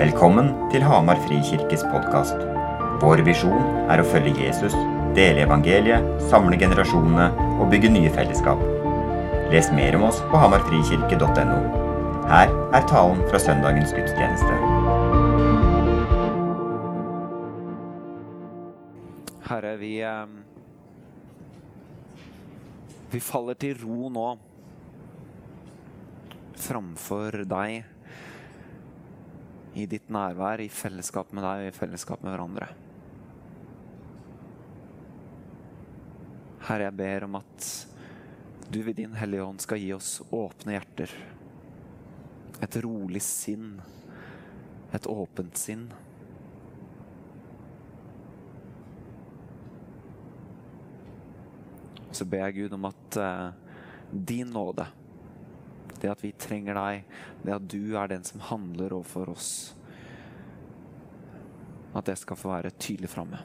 Velkommen til Hamar Frikirkes podkast. Vår visjon er å følge Jesus, dele evangeliet, samle generasjonene og bygge nye fellesskap. Les mer om oss på hamarfrikirke.no. Her er talen fra søndagens gudstjeneste. Herre, vi, eh, vi faller til ro nå framfor deg i ditt nærvær, i fellesskap med deg og i fellesskap med hverandre. Herre, jeg ber om at du ved din Hellige Ånd skal gi oss åpne hjerter. Et rolig sinn. Et åpent sinn. Så ber jeg Gud om at uh, din nåde, det at vi trenger deg, det at du er den som handler overfor oss, at det skal få være tydelig framme.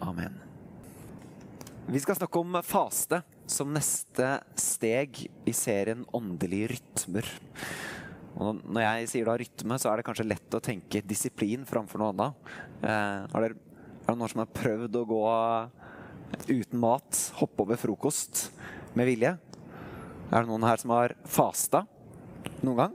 Amen. Vi skal snakke om faste som neste steg i serien Åndelige rytmer. Og når jeg sier da rytme, så er det kanskje lett å tenke disiplin framfor noe annet. Eh, er, det, er det noen som har prøvd å gå uten mat, hoppe over frokost med vilje? Er det noen her som har fasta noen gang?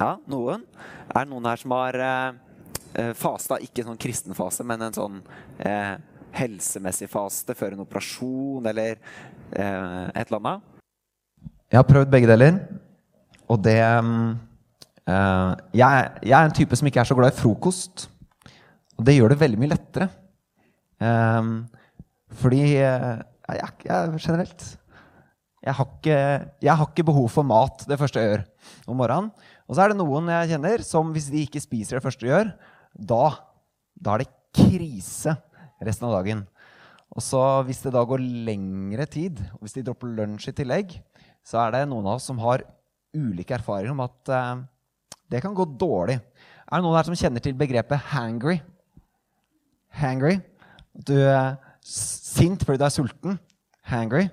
Ja, noen. Er det noen her som har eh, fasta, ikke sånn kristen fase, men en sånn eh, helsemessig faste før en operasjon eller eh, et eller annet? Jeg har prøvd begge deler, og det eh, jeg, jeg er en type som ikke er så glad i frokost. Og det gjør det veldig mye lettere. Um, fordi eh, jeg, jeg, generelt jeg har, ikke, jeg har ikke behov for mat det første jeg gjør om morgenen. Og så er det noen jeg kjenner som hvis de ikke spiser det første de gjør, da, da er det krise resten av dagen. Og så hvis det da går lengre tid, og hvis de dropper lunsj i tillegg, så er det noen av oss som har ulike erfaringer om at eh, det kan gå dårlig. Er det noen her som kjenner til begrepet hangry? Hangry. Du er sint fordi du er sulten. Hangry.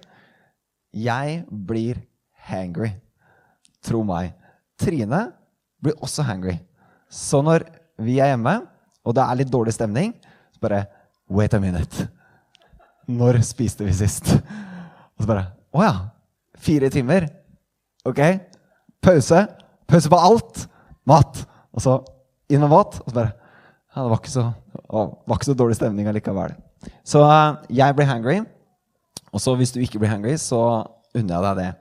Jeg blir hangry. Tro meg. Trine blir også hangry. Så når vi er hjemme, og det er litt dårlig stemning, så bare Wait a minute. Når spiste vi sist? Og så bare Å ja. Fire timer. Ok. Pause. Pause på alt. Mat. Og så inn med mat. Og så bare ja, Det var ikke så, å, var ikke så dårlig stemning allikevel. Så uh, jeg blir hangry. Og så hvis du ikke blir hangry, så unner jeg deg det.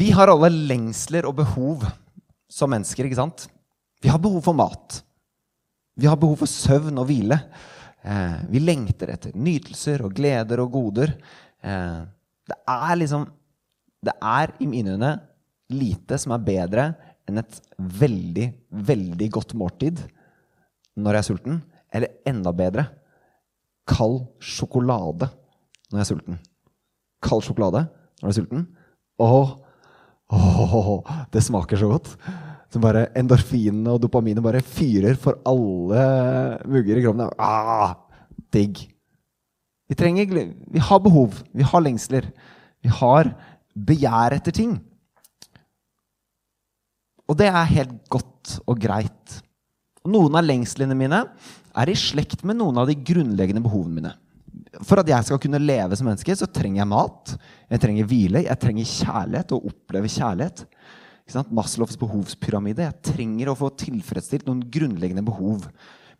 Vi har alle lengsler og behov som mennesker, ikke sant? Vi har behov for mat. Vi har behov for søvn og hvile. Eh, vi lengter etter nytelser og gleder og goder. Eh, det er liksom Det er i mine øyne lite som er bedre enn et veldig, veldig godt måltid når jeg er sulten. Eller enda bedre kald sjokolade når jeg er sulten. Kald sjokolade når du er sulten. Åh, åh, det smaker så godt. Så bare endorfinene og dopaminet bare fyrer for alle mugger i kroppen. Ah, digg. Vi trenger Vi har behov. Vi har lengsler. Vi har begjær etter ting. Og det er helt godt og greit. Noen av lengslene mine er i slekt med noen av de grunnleggende behovene mine. For at jeg skal kunne leve som menneske, så trenger jeg mat. Jeg trenger hvile. Jeg trenger kjærlighet og oppleve kjærlighet. Maslows behovspyramide. Jeg trenger å få tilfredsstilt noen grunnleggende behov.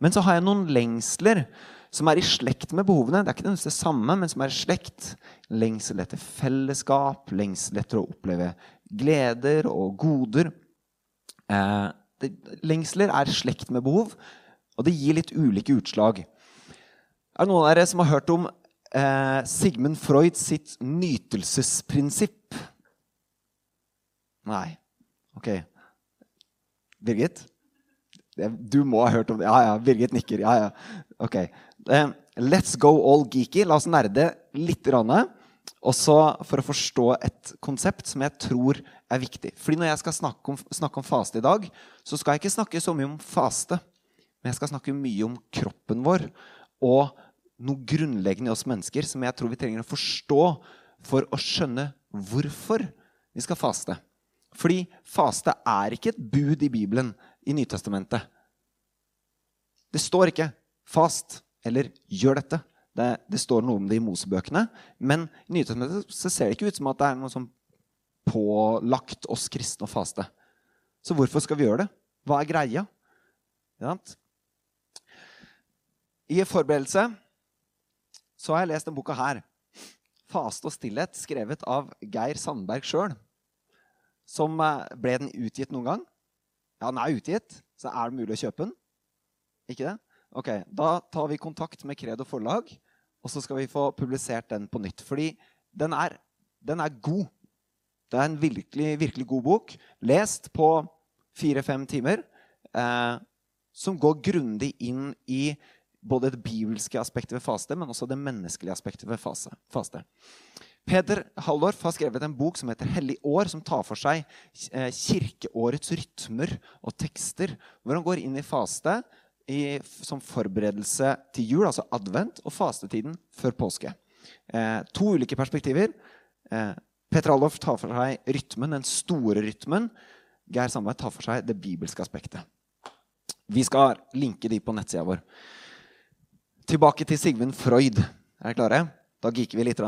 Men så har jeg noen lengsler som er i slekt med behovene. Det er ikke det samme, men som er i slekt. Lengsel etter fellesskap, lengsel etter å oppleve gleder og goder. Eh, det, lengsler er i slekt med behov, og det gir litt ulike utslag. Er det noen av dere som har hørt om eh, Sigmund Freud sitt nytelsesprinsipp? Nei. Ok. Birgit? Du må ha hørt om det. Ja, ja. Birgit nikker. Ja, ja. Ok. Uh, let's go all geeky. La oss nerde litt. Også for å forstå et konsept som jeg tror er viktig. Fordi når jeg skal snakke om, snakke om faste i dag, så skal jeg ikke snakke så mye om faste. Men jeg skal snakke mye om kroppen vår og noe grunnleggende i oss mennesker som jeg tror vi trenger å forstå for å skjønne hvorfor vi skal faste. Fordi faste er ikke et bud i Bibelen i Nytestamentet. Det står ikke 'fast' eller 'gjør dette'. Det, det, står noe om det i Mosebøkene. Men i Nytestamentet så ser det ikke ut som at det er noe som pålagt oss kristne å faste. Så hvorfor skal vi gjøre det? Hva er greia? I forberedelse så har jeg lest denne boka her. 'Faste og stillhet', skrevet av Geir Sandberg sjøl. Som eh, Ble den utgitt noen gang? Ja, den er utgitt, så er det mulig å kjøpe den. Ikke det? Ok, Da tar vi kontakt med Credo forlag, og så skal vi få publisert den på nytt. Fordi den er, den er god. Det er en virkelig, virkelig god bok. Lest på fire-fem timer. Eh, som går grundig inn i både det bibelske aspektet ved faste, men også det menneskelige aspektet ved faste. Peder Halldorf har skrevet en bok som heter 'Hellig år', som tar for seg eh, kirkeårets rytmer og tekster. Hvor han går inn i faste i, som forberedelse til jul, altså advent, og fastetiden før påske. Eh, to ulike perspektiver. Eh, Peter Halldorf tar for seg rytmen, den store rytmen. Geir Sandberg tar for seg det bibelske aspektet. Vi skal linke de på nettsida vår. Tilbake til Sigmund Freud. Er dere klare? Da geeker vi litt.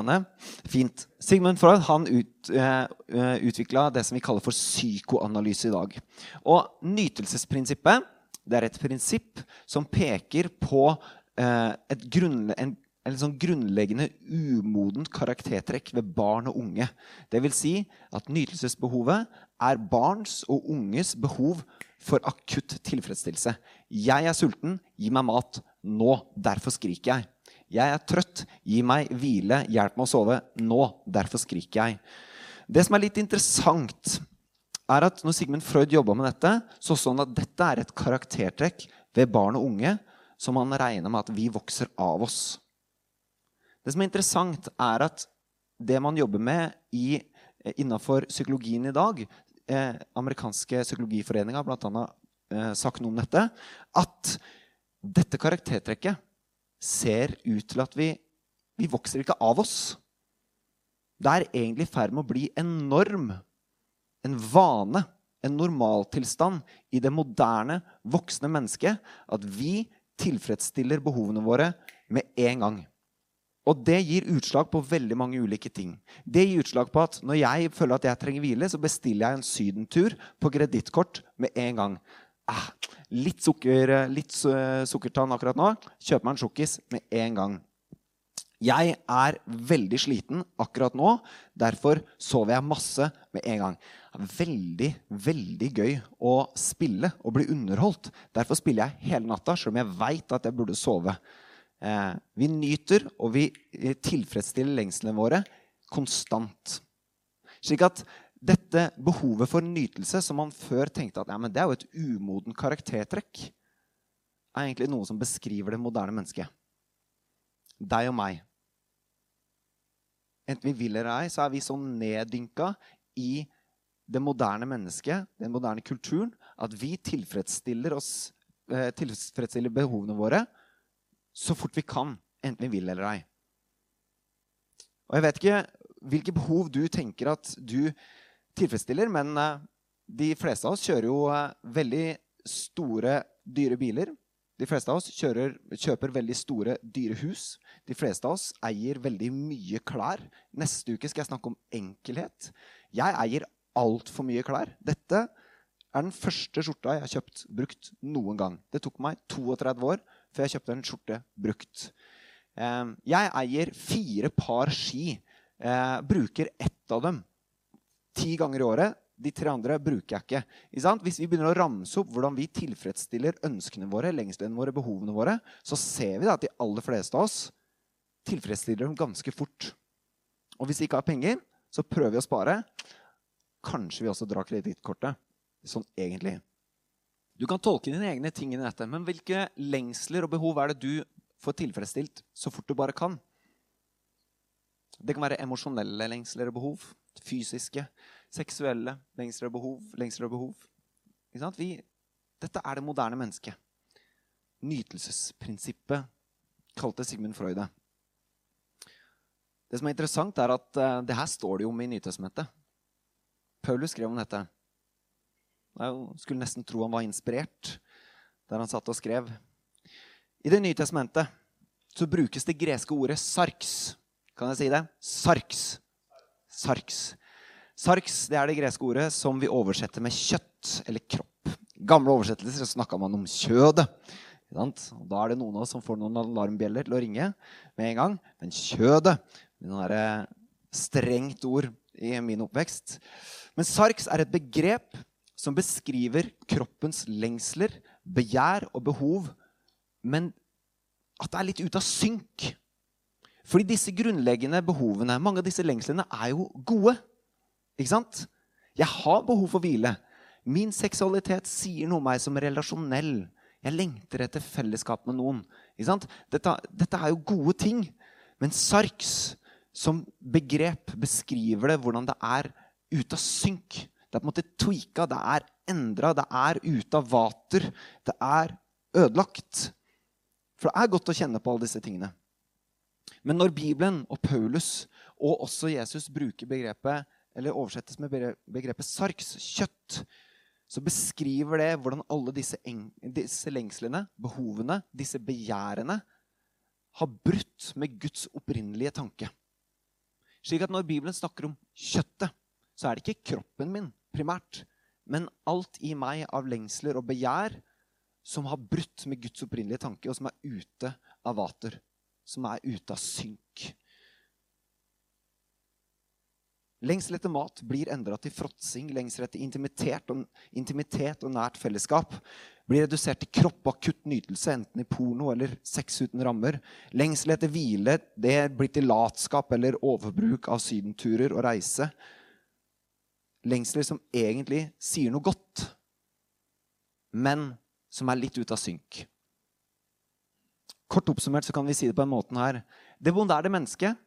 Fint. Sigmund Freud han ut, uh, utvikla det som vi kaller for psykoanalyse i dag. Og nytelsesprinsippet det er et prinsipp som peker på uh, grunn, en, en sånn grunnleggende umodent karaktertrekk ved barn og unge. Vil si at nytelsesbehovet er barns og unges behov for akutt tilfredsstillelse. Jeg er sulten, gi meg mat nå. Derfor skriker jeg. Jeg er trøtt, gi meg hvile, hjelp meg å sove nå. Derfor skriker jeg. Det som er litt interessant, er at når Sigmund Freud jobba med dette, så så han at dette er et karaktertrekk ved barn og unge som han regner med at vi vokser av oss. Det som er interessant, er at det man jobber med innafor psykologien i dag, eh, amerikanske psykologiforeninga har bl.a. Eh, sagt noe om dette. At dette karaktertrekket ser ut til at vi, vi vokser ikke av oss. Det er egentlig i ferd med å bli en norm, en vane, en normaltilstand i det moderne, voksne mennesket at vi tilfredsstiller behovene våre med en gang. Og det gir utslag på veldig mange ulike ting. Det gir utslag på at når jeg føler at jeg trenger hvile, så bestiller jeg en sydentur på kredittkort med en gang. Ah, litt, sukker, litt sukkertann akkurat nå. Kjøper meg en sjokkis med en gang. Jeg er veldig sliten akkurat nå. Derfor sover jeg masse med en gang. Veldig, veldig gøy å spille og bli underholdt. Derfor spiller jeg hele natta, selv om jeg veit at jeg burde sove. Eh, vi nyter, og vi tilfredsstiller lengslene våre konstant. Slik at dette behovet for nytelse, som man før tenkte at ja, det er jo et umoden karaktertrekk, er egentlig noe som beskriver det moderne mennesket. Deg og meg. Enten vi vil eller ei, så er vi så neddynka i det moderne mennesket, den moderne kulturen, at vi tilfredsstiller, oss, eh, tilfredsstiller behovene våre så fort vi kan, enten vi vil eller ei. Og Jeg vet ikke hvilke behov du tenker at du tilfredsstiller, men eh, de fleste av oss kjører jo eh, veldig store, dyre biler. De fleste av oss kjører, kjøper veldig store, dyre hus. De fleste av oss eier veldig mye klær. Neste uke skal jeg snakke om enkelhet. Jeg eier altfor mye klær. Dette er den første skjorta jeg har kjøpt brukt noen gang. Det tok meg 32 år før jeg kjøpte en skjorte brukt. Ehm, jeg eier fire par ski. Eh, bruker ett av dem ti ganger i året. De tre andre bruker jeg ikke. Hvis vi begynner å ramse opp hvordan vi tilfredsstiller ønskene våre, lengslene våre, behovene våre, så ser vi at de aller fleste av oss tilfredsstiller dem ganske fort. Og hvis vi ikke har penger, så prøver vi å spare. Kanskje vi også drar kredittkortet. Sånn egentlig. Du kan tolke dine egne ting i dette, men hvilke lengsler og behov er det du får tilfredsstilt så fort du bare kan? Det kan være emosjonelle lengsler og behov, fysiske, seksuelle lengsler og behov. Lengsler og behov. Vi, dette er det moderne mennesket. Nytelsesprinsippet kalte Sigmund Freud det. Det som er interessant, er at uh, det her står det jo om i Nytestamentet. Paulus skrev om dette. Jeg skulle nesten tro han var inspirert der han satt og skrev. I Det nye testamentet så brukes det greske ordet sarks. Kan jeg si det? Sarks. Sarks. Sarks det er det greske ordet som vi oversetter med kjøtt eller kropp. Gamle oversettelser snakka man om kjødet. Da er det noen av oss som får noen alarmbjeller til å ringe med en gang. Men kjødet det er strengt ord i min oppvekst. Men sarks er et begrep som beskriver kroppens lengsler, begjær og behov, men at det er litt ute av synk. Fordi disse grunnleggende behovene, mange av disse lengslene, er jo gode. Ikke sant? Jeg har behov for hvile. Min seksualitet sier noe om meg som relasjonell. Jeg lengter etter fellesskap med noen. Dette, dette, er jo gode ting. Men sarks som begrep beskriver det hvordan det er ute av synk. Det er på en måte tweaka, det er endra, det er ute av vater. Det er ødelagt. For det er godt å kjenne på alle disse tingene. Men når Bibelen og Paulus og også Jesus bruker begrepet, eller oversettes med begrepet sarks, kjøtt, så beskriver det hvordan alle disse, disse lengslene, behovene, disse begjærene, har brutt med Guds opprinnelige tanke. Slik at når Bibelen snakker om kjøttet, så er det ikke kroppen min primært, men alt i meg av lengsler og begjær som har brutt med Guds opprinnelige tanke, og som er ute av vater. Som er ute av synk. Lengsel etter mat blir endra til fråtsing. Lengsel etter intimitet og, intimitet og nært fellesskap blir redusert til kropp og akutt nytelse, enten i porno eller sex uten rammer. Lengsel etter hvile det blir til latskap eller overbruk av sydenturer og reise. Lengsler som egentlig sier noe godt, men som er litt ute av synk. Kort oppsummert så kan vi si det på en måte her. Det moderne mennesket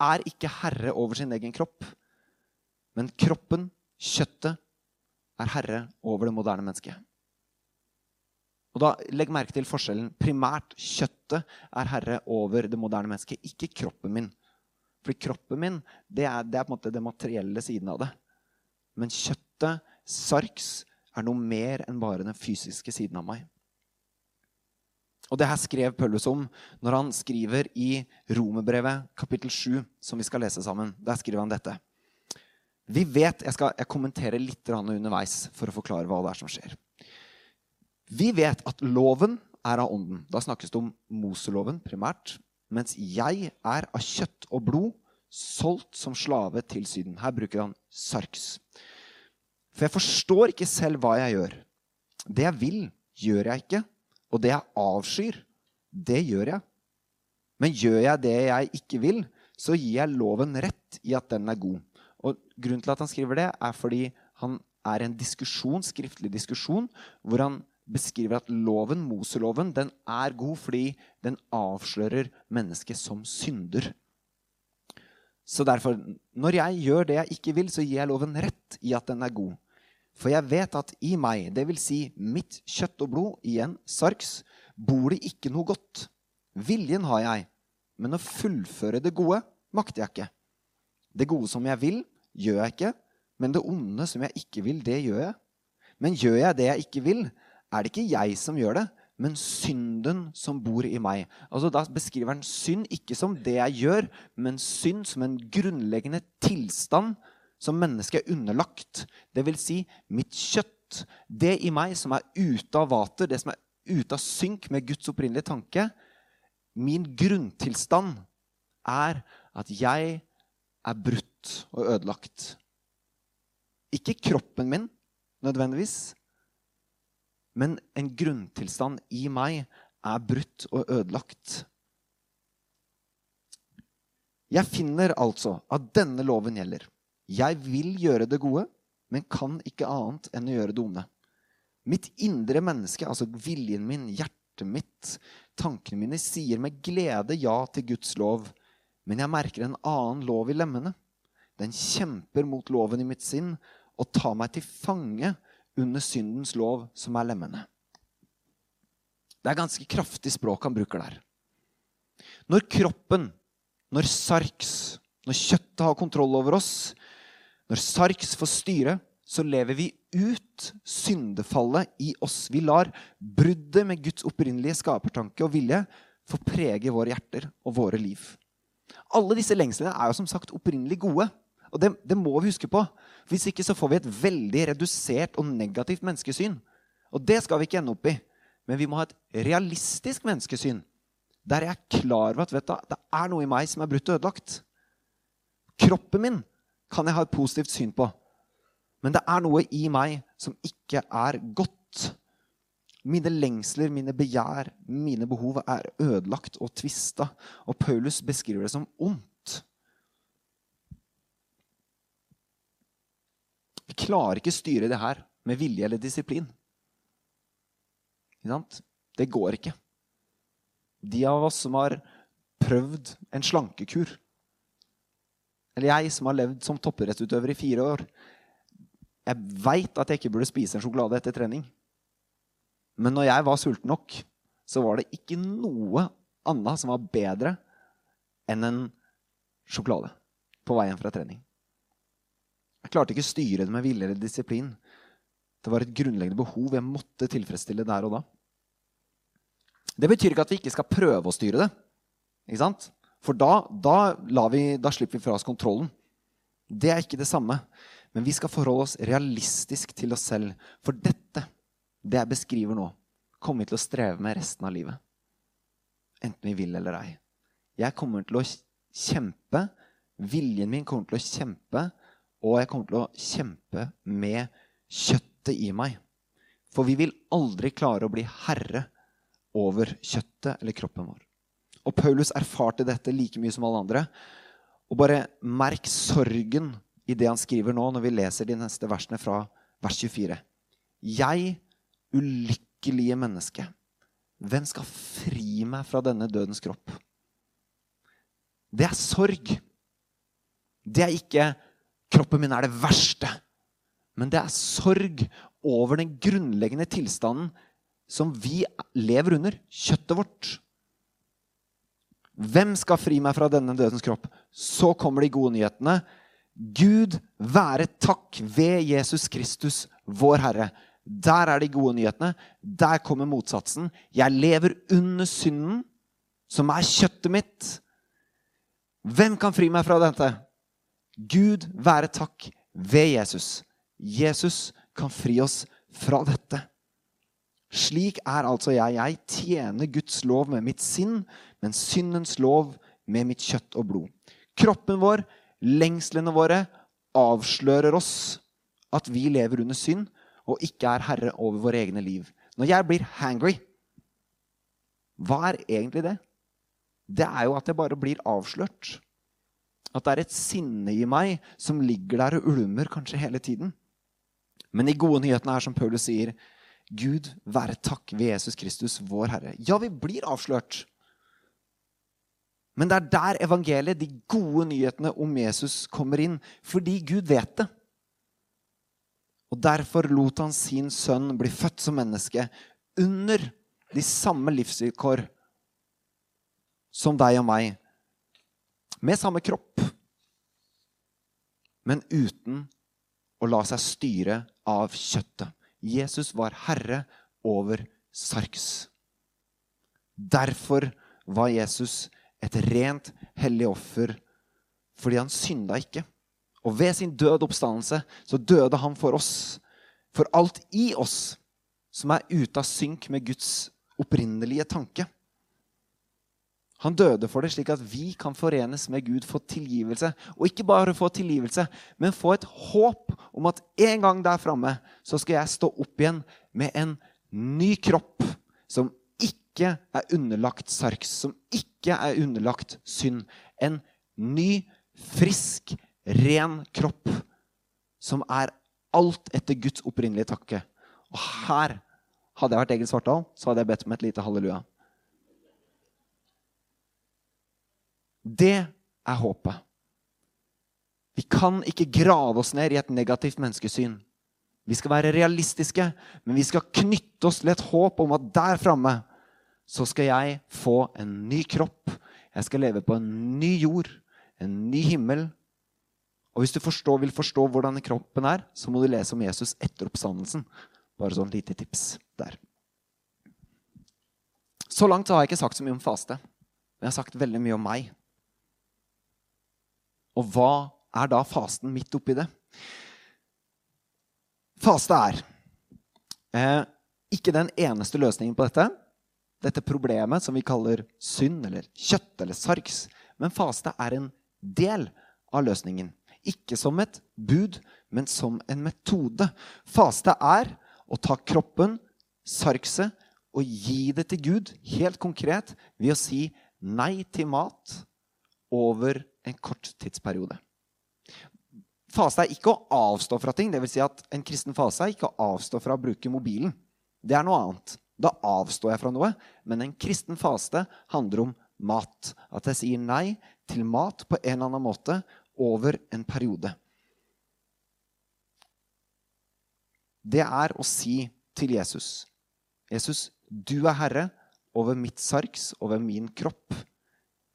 er ikke herre over sin egen kropp. Men kroppen, kjøttet, er herre over det moderne mennesket. Og da Legg merke til forskjellen. Primært kjøttet er herre over det moderne mennesket, ikke kroppen min. Fordi kroppen min det er, det er på en måte det materielle siden av det. Men kjøttet, sarks, er noe mer enn bare den fysiske siden av meg. Og det her skrev Paulus om når han skriver i Romerbrevet kapittel 7, som vi skal lese sammen. Der skriver han dette. Vi vet, Jeg skal jeg kommentere litt underveis for å forklare hva det er som skjer. Vi vet at loven er av ånden. Da snakkes det om Moseloven primært. Mens jeg er av kjøtt og blod, solgt som slave til Syden. Her bruker han sarks. For jeg forstår ikke selv hva jeg gjør. Det jeg vil, gjør jeg ikke. Og det jeg avskyr, det gjør jeg. Men gjør jeg det jeg ikke vil, så gir jeg loven rett i at den er god. Og Grunnen til at han skriver det, er fordi han er en diskusjon, skriftlig diskusjon hvor han beskriver at loven, Moseloven, den er god fordi den avslører mennesket som synder. Så derfor, når jeg gjør det jeg ikke vil, så gir jeg loven rett i at den er god. For jeg vet at i meg, dvs. Si mitt kjøtt og blod, igjen sarks, bor det ikke noe godt. Viljen har jeg, men å fullføre det gode makter jeg ikke. Det gode som jeg vil, gjør jeg ikke, men det onde som jeg ikke vil, det gjør jeg. Men gjør jeg det jeg ikke vil, er det ikke jeg som gjør det, men synden som bor i meg. Altså Da beskriver han synd ikke som det jeg gjør, men synd som en grunnleggende tilstand som mennesket er underlagt. Det vil si mitt kjøtt, det i meg som er ute av vater, det som er ute av synk med Guds opprinnelige tanke. Min grunntilstand er at jeg er brutt og ødelagt. Ikke kroppen min nødvendigvis, men en grunntilstand i meg er brutt og ødelagt. Jeg finner altså at denne loven gjelder. Jeg vil gjøre det gode, men kan ikke annet enn å gjøre det onde. Mitt indre menneske, altså viljen min, hjertet mitt, tankene mine, sier med glede ja til Guds lov, men jeg merker en annen lov i lemmene. Den kjemper mot loven i mitt sinn og tar meg til fange under syndens lov, som er lemmene. Det er ganske kraftig språk han bruker der. Når kroppen, når sarks, når kjøttet har kontroll over oss, Når Sarks får styre, så lever vi ut syndefallet i oss. Vi lar bruddet med Guds opprinnelige skapertanke og vilje få prege våre hjerter og våre liv. Alle disse lengslene er jo som sagt opprinnelig gode. Og det, det må vi huske på. Hvis ikke så får vi et veldig redusert og negativt menneskesyn. Og det skal vi ikke ende opp i. Men vi må ha et realistisk menneskesyn. Der jeg er klar over at du, det er noe i meg som er brutt og ødelagt. Kroppen min kan jeg ha et positivt syn på. Men det er noe i meg som ikke er godt. Mine lengsler, mine begjær, mine behov er ødelagt og tvista. Og Paulus beskriver det som ondt. Vi klarer ikke styre det her med vilje eller disiplin. Det går ikke. De av oss som har prøvd en slankekur, eller jeg som har levd som toppidrettsutøver i fire år Jeg veit at jeg ikke burde spise en sjokolade etter trening. Men når jeg var sulten nok, så var det ikke noe annet som var bedre enn en sjokolade på veien fra trening. Jeg klarte ikke å styre det med vilje eller disiplin. Det var et grunnleggende behov jeg måtte tilfredsstille der og da. Det betyr ikke at vi ikke skal prøve å styre det. Ikke sant? For da, da, vi, da slipper vi fra oss kontrollen. Det er ikke det samme. Men vi skal forholde oss realistisk til oss selv. For dette, det jeg beskriver nå, kommer vi til å streve med resten av livet. Enten vi vil eller ei. Jeg kommer til å kjempe. Viljen min kommer til å kjempe. Og jeg kommer til å kjempe med kjøttet i meg. For vi vil aldri klare å bli herre over kjøttet eller kroppen vår. Og Paulus erfarte dette like mye som alle andre. Og bare merk sorgen i det han skriver nå, når vi leser de neste versene fra vers 24. Jeg, ulykkelige menneske, hvem skal fri meg fra denne dødens kropp? Det er sorg. Det er ikke 'kroppen min er det verste', men det er sorg over den grunnleggende tilstanden som vi lever under, kjøttet vårt. Hvem skal fri meg fra denne dødens kropp? Så kommer de gode nyhetene. Gud være takk ved Jesus Kristus, vår Herre. Der er de gode nyhetene. Der kommer motsatsen. Jeg lever under synden, som er kjøttet mitt. Hvem kan fri meg fra dette? Gud være takk ved Jesus. Jesus kan fri oss fra dette. Slik er altså jeg. Jeg tjener Guds lov med mitt sinn, men syndens lov med mitt kjøtt og blod. Kroppen vår, lengslene våre, avslører oss at vi lever under synd og ikke er herre over våre egne liv. Når jeg blir hangry, hva er egentlig det? Det er jo at jeg bare blir avslørt. At det er et sinne i meg som ligger der og ulmer kanskje hele tiden. Men de gode nyhetene er som Paulus sier, Gud være takk ved Jesus Kristus, vår Herre. Ja, vi blir avslørt. Men det er der evangeliet, de gode nyhetene om Jesus, kommer inn. Fordi Gud vet det. Og Derfor lot han sin sønn bli født som menneske under de samme livsvilkår som deg og meg. Med samme kropp, men uten å la seg styre av kjøttet. Jesus var herre over Sarks. Derfor var Jesus et rent, hellig offer fordi han synda ikke. Og ved sin død oppstandelse så døde han for oss. For alt i oss som er ute av synk med Guds opprinnelige tanke. Han døde for det, slik at vi kan forenes med Gud, få tilgivelse. Og ikke bare få tilgivelse, men få et håp om at en gang der framme så skal jeg stå opp igjen med en ny kropp som ikke er underlagt sarks, som ikke er underlagt synd. En ny, frisk, ren kropp som er alt etter Guds opprinnelige takke. Og her hadde jeg vært Egil Svartdal, så hadde jeg bedt om et lite halleluja. Det er håpet. Vi kan ikke grave oss ned i et negativt menneskesyn. Vi skal være realistiske, men vi skal knytte oss til et håp om at der framme så skal jeg få en ny kropp. Jeg skal leve på en ny jord, en ny himmel. Og hvis du forstår, vil forstå hvordan kroppen er, så må du lese om Jesus etter oppstandelsen. Bare sånn lite tips der. Så langt har jeg ikke sagt så mye om faste. Men jeg har sagt veldig mye om meg. Og hva er da fasten midt oppi det? Faste er eh, ikke den eneste løsningen på dette. Dette problemet som vi kaller synd eller kjøtt eller sarks. Men faste er en del av løsningen. Ikke som et bud, men som en metode. Faste er å ta kroppen, sarkset, og gi det til Gud, helt konkret, ved å si nei til mat over en kort tidsperiode. Fase er ikke å avstå fra ting. Det vil si at En kristen fase er ikke å avstå fra å bruke mobilen. Det er noe annet. Da avstår jeg fra noe. Men en kristen faste handler om mat. At jeg sier nei til mat på en eller annen måte over en periode. Det er å si til Jesus Jesus, du er herre over mitt sarks, over min kropp.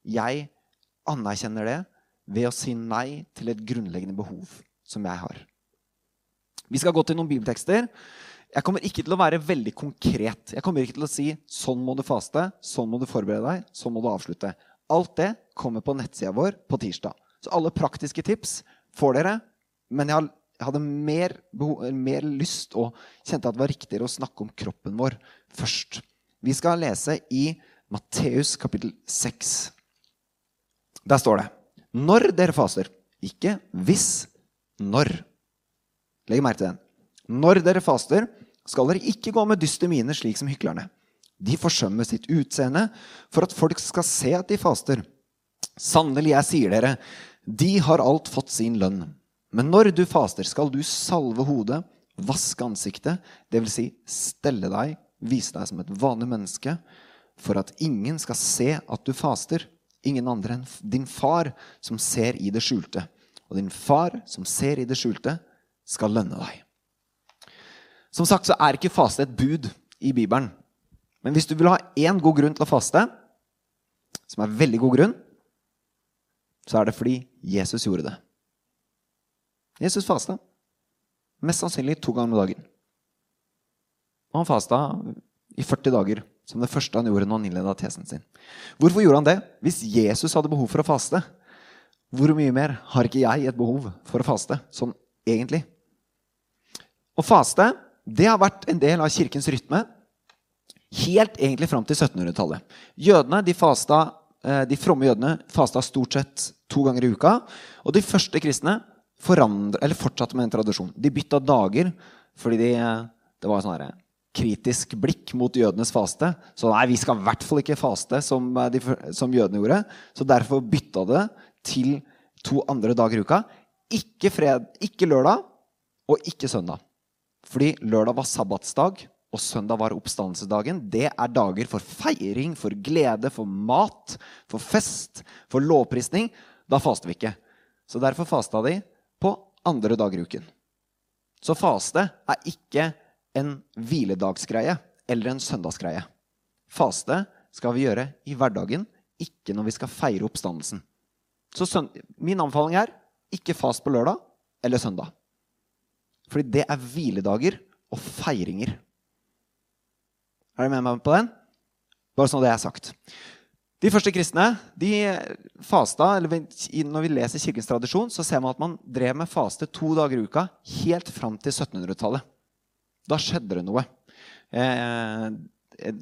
Jeg anerkjenner det ved å si nei til et grunnleggende behov som jeg har. Vi skal gå til noen bibeltekster. Jeg kommer ikke til å være veldig konkret. Jeg kommer ikke til å si sånn må du faste, sånn må du forberede deg, sånn må du avslutte. Alt det kommer på nettsida vår på tirsdag. Så alle praktiske tips får dere. Men jeg hadde mer, mer, lyst og kjente at det var riktigere å snakke om kroppen vår først. Vi skal lese i Matteus kapittel 6. Der står det Når dere faster, ikke hvis, når. Legg merke til den. Når dere faster, skal dere ikke gå med dystre mine slik som hyklerne. De forsømmer sitt utseende for at folk skal se at de faster. Sannelig, jeg sier dere, de har alt fått sin lønn. Men når du faster, skal du salve hodet, vaske ansiktet, dvs. Si stelle deg, vise deg som et vanlig menneske, for at ingen skal se at du faster. Ingen andre enn din far som ser i det skjulte. Og din far som ser i det skjulte, skal lønne deg. Som sagt så er ikke faste et bud i Bibelen. Men hvis du vil ha én god grunn til å faste, som er veldig god grunn, så er det fordi Jesus gjorde det. Jesus fasta. Mest sannsynlig to ganger om dagen. Og han fasta i 40 dager, som det første han gjorde når han innleda tesen sin. Hvorfor gjorde han det? Hvis Jesus hadde behov for å faste, hvor mye mer har ikke jeg et behov for å faste? Sånn egentlig. Å faste det har vært en del av kirkens rytme helt egentlig fram til 1700-tallet. Jødene, de, fasta, eh, de fromme jødene fasta stort sett to ganger i uka. Og de første kristne eller fortsatte med en tradisjon. De bytta dager fordi de, det var sånn kritisk blikk mot jødenes faste. Så nei, vi skal i hvert fall ikke faste som, de, som jødene gjorde. Så derfor bytta det til to andre dager i uka. Ikke, fred, ikke lørdag og ikke søndag. Fordi lørdag var sabbatsdag, og søndag var oppstandelsesdagen. Det er dager for feiring, for glede, for mat, for fest, for lovprisning. Da faster vi ikke. Så derfor fasta de på andre dager i uken. Så faste er ikke en hviledagsgreie eller en søndagsgreie. Faste skal vi gjøre i hverdagen, ikke når vi skal feire oppstandelsen. Så min anbefaling er ikke fast på lørdag eller søndag. Fordi det er hviledager og feiringer. Er du med meg på den? Bare sånn det er sagt. De første kristne de fasta, eller Når vi leser kirkens tradisjon, så ser man at man drev med faste to dager i uka helt fram til 1700-tallet. Da skjedde det noe. Eh,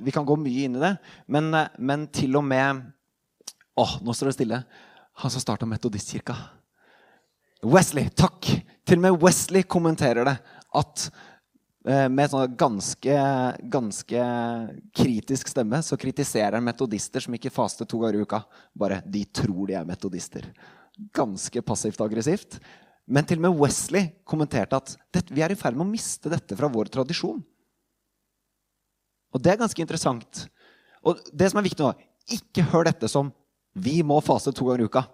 vi kan gå mye inn i det, men, men til og med Å, nå står det stille. Han som starta Metodistkirka. Wesley. Takk! Til og med Wesley kommenterer det. At Eh, med sånn ganske, ganske kritisk stemme så kritiserer han metodister som ikke faster to ganger i uka. Bare de tror de er metodister. Ganske passivt aggressivt. Men til og med Wesley kommenterte at vi er i ferd med å miste dette fra vår tradisjon. Og det er ganske interessant. Og det som er viktig nå, ikke hør dette som 'vi må fase to ganger i uka'.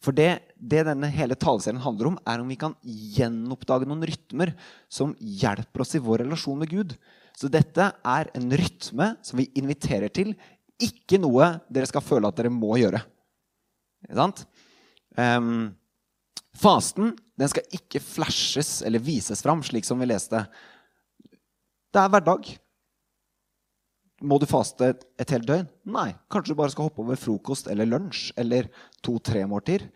For det, det, denne hele taleserien handler om, er om vi kan gjenoppdage noen rytmer som hjelper oss i vår relasjon med Gud. Så dette er en rytme som vi inviterer til, ikke noe dere skal føle at dere må gjøre. Ikke sant? Um, Fasten den skal ikke flashes eller vises fram, slik som vi leste. Det er hverdag. Må du faste et helt døgn? Nei. Kanskje du bare skal hoppe over frokost eller lunsj eller to-tre måltider.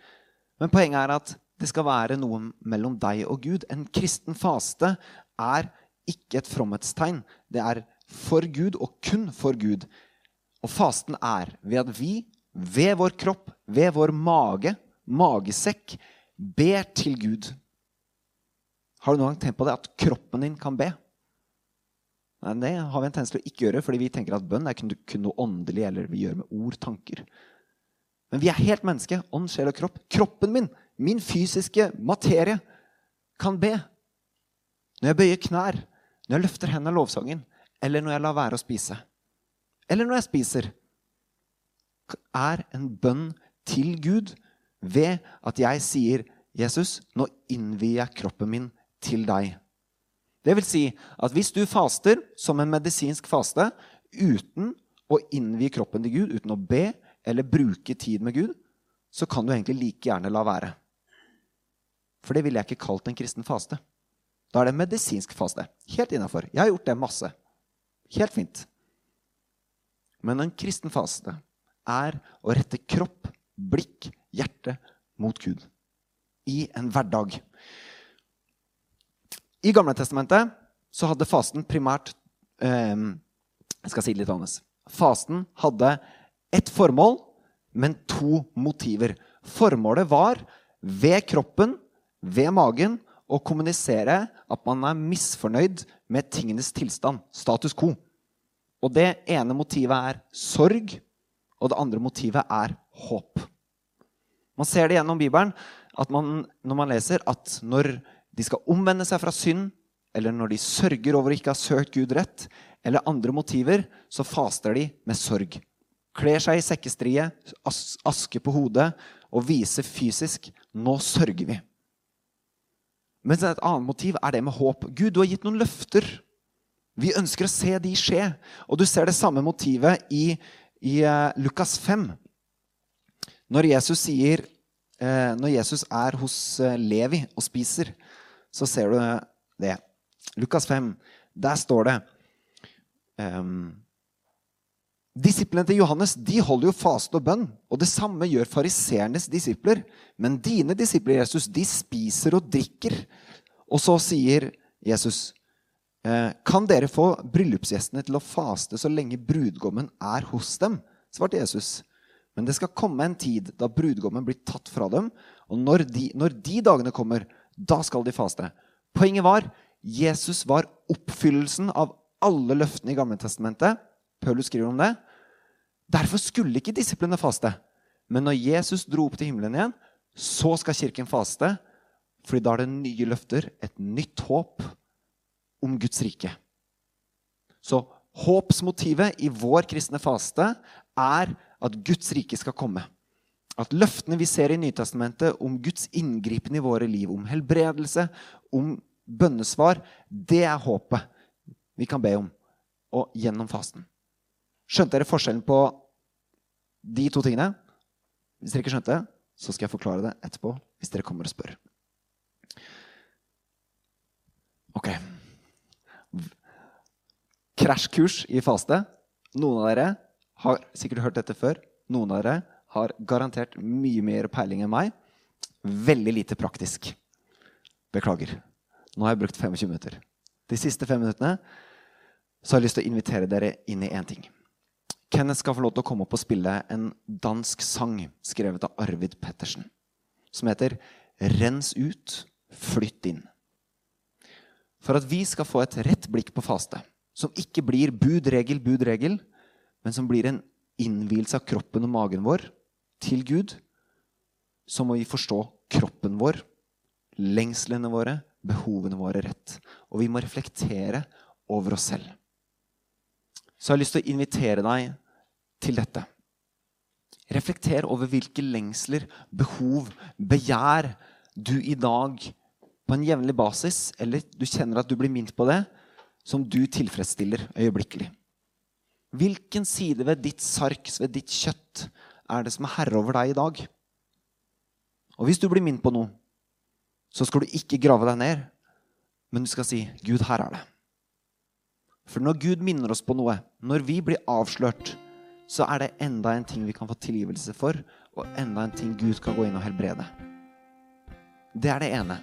Men poenget er at det skal være noe mellom deg og Gud. En kristen faste er ikke et fromhetstegn. Det er for Gud og kun for Gud. Og fasten er ved at vi, ved vår kropp, ved vår mage, magesekk, ber til Gud. Har du noen gang tenkt på det? At kroppen din kan be? Nei, Det har vi en tendens til å ikke gjøre, fordi vi tenker at bønn er kun noe åndelig eller vi gjør med ord, tanker. Men vi er helt menneske. Ånd, sjel og kropp. Kroppen min, min fysiske materie, kan be. Når jeg bøyer knær, når jeg løfter hendene av lovsangen, eller når jeg lar være å spise. Eller når jeg spiser. Er en bønn til Gud ved at jeg sier, 'Jesus, nå innvier jeg kroppen min til deg'. Det vil si at hvis du faster som en medisinsk faste uten å innvie kroppen til Gud, uten å be eller bruke tid med Gud, så kan du egentlig like gjerne la være. For det ville jeg ikke kalt en kristen faste. Da er det en medisinsk faste. Helt innafor. Jeg har gjort det masse. Helt fint. Men en kristen faste er å rette kropp, blikk, hjerte mot Gud. I en hverdag. I Gamle Testamentet så hadde fasten primært eh, Jeg skal si det litt annerledes. Fasten hadde ett formål, men to motiver. Formålet var ved kroppen, ved magen, å kommunisere at man er misfornøyd med tingenes tilstand, status quo. Og det ene motivet er sorg, og det andre motivet er håp. Man ser det gjennom Bibelen at man, når man leser at når de skal omvende seg fra synd, eller når de sørger over å ikke ha søkt Gud rett, eller andre motiver, så faster de med sorg. Kler seg i sekkestrie, as aske på hodet og viser fysisk 'nå sørger vi'. Mens et annet motiv er det med håp. Gud, du har gitt noen løfter. Vi ønsker å se de skje. Og du ser det samme motivet i, i uh, Lukas 5. Når Jesus, sier, når Jesus er hos uh, Levi og spiser, så ser du det. Lukas 5, der står det um, Disiplene til Johannes de holder jo faste og bønn, og det samme gjør fariseernes disipler. Men dine disipler Jesus, de spiser og drikker. Og så sier Jesus, «Eh, kan dere få bryllupsgjestene til å faste så lenge brudgommen er hos dem? svarte Jesus. Men det skal komme en tid da brudgommen blir tatt fra dem. Og når de, når de dagene kommer, da skal de faste. Poenget var Jesus var oppfyllelsen av alle løftene i Gamle Testamentet. Paulus skriver om det. Derfor skulle ikke disiplene faste. Men når Jesus dro opp til himmelen igjen, så skal kirken faste. Fordi da er det nye løfter, et nytt håp om Guds rike. Så håpsmotivet i vår kristne faste er at Guds rike skal komme. At løftene vi ser i Nytestamentet om Guds inngripen i våre liv, om helbredelse, om bønnesvar, det er håpet vi kan be om, og gjennom fasten. Skjønte dere forskjellen på de to tingene? Hvis dere ikke skjønte så skal jeg forklare det etterpå hvis dere kommer og spør. Ok. Krasjkurs i faste. Noen av dere har sikkert hørt dette før. Noen av dere har garantert mye mer peiling enn meg. Veldig lite praktisk. Beklager. Nå har jeg brukt 25 minutter. De siste fem minuttene så har jeg lyst til å invitere dere inn i én ting. Kenneth skal få lov til å komme opp og spille en dansk sang skrevet av Arvid Pettersen, som heter 'Rens ut, flytt inn'. For at vi skal få et rett blikk på faste, som ikke blir bud, regel, bud, regel, men som blir en innvielse av kroppen og magen vår til Gud, så må vi forstå kroppen vår, lengslene våre, behovene våre rett. Og vi må reflektere over oss selv. Så jeg har lyst til å invitere deg til dette. Reflekter over hvilke lengsler, behov, begjær du i dag på en jevnlig basis, eller du kjenner at du blir minnet på det, som du tilfredsstiller øyeblikkelig. Hvilken side ved ditt sarks, ved ditt kjøtt, er det som er herre over deg i dag? Og hvis du blir minnet på noe, så skal du ikke grave deg ned, men du skal si 'Gud, her er det'. For når Gud minner oss på noe, når vi blir avslørt, så er det enda en ting vi kan få tilgivelse for, og enda en ting Gud kan gå inn og helbrede. Det er det ene.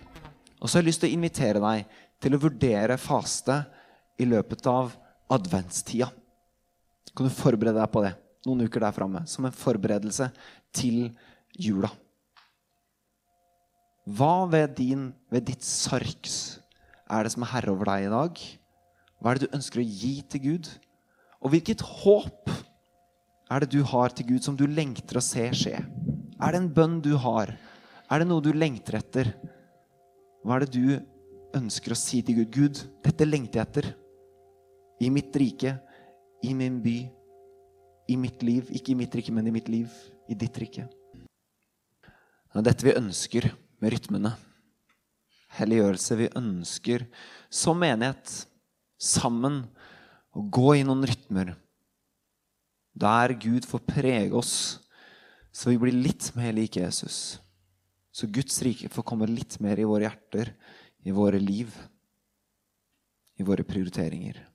Og så har jeg lyst til å invitere deg til å vurdere faste i løpet av adventstida. Kan du forberede deg på det noen uker der framme som en forberedelse til jula? Hva ved, din, ved ditt sarks er det som er herre over deg i dag? Hva er det du ønsker å gi til Gud? Og hvilket håp er det du har til Gud som du lengter å se skje? Er det en bønn du har? Er det noe du lengter etter? Hva er det du ønsker å si til Gud? Gud, dette lengter jeg etter. I mitt rike, i min by, i mitt liv. Ikke i mitt rike, men i mitt liv. I ditt rike. Det er dette vi ønsker med rytmene. Helliggjørelse. Vi ønsker som menighet sammen å gå i noen rytmer der Gud får prege oss så vi blir litt mer lik Jesus. Så Guds rike får komme litt mer i våre hjerter, i våre liv, i våre prioriteringer.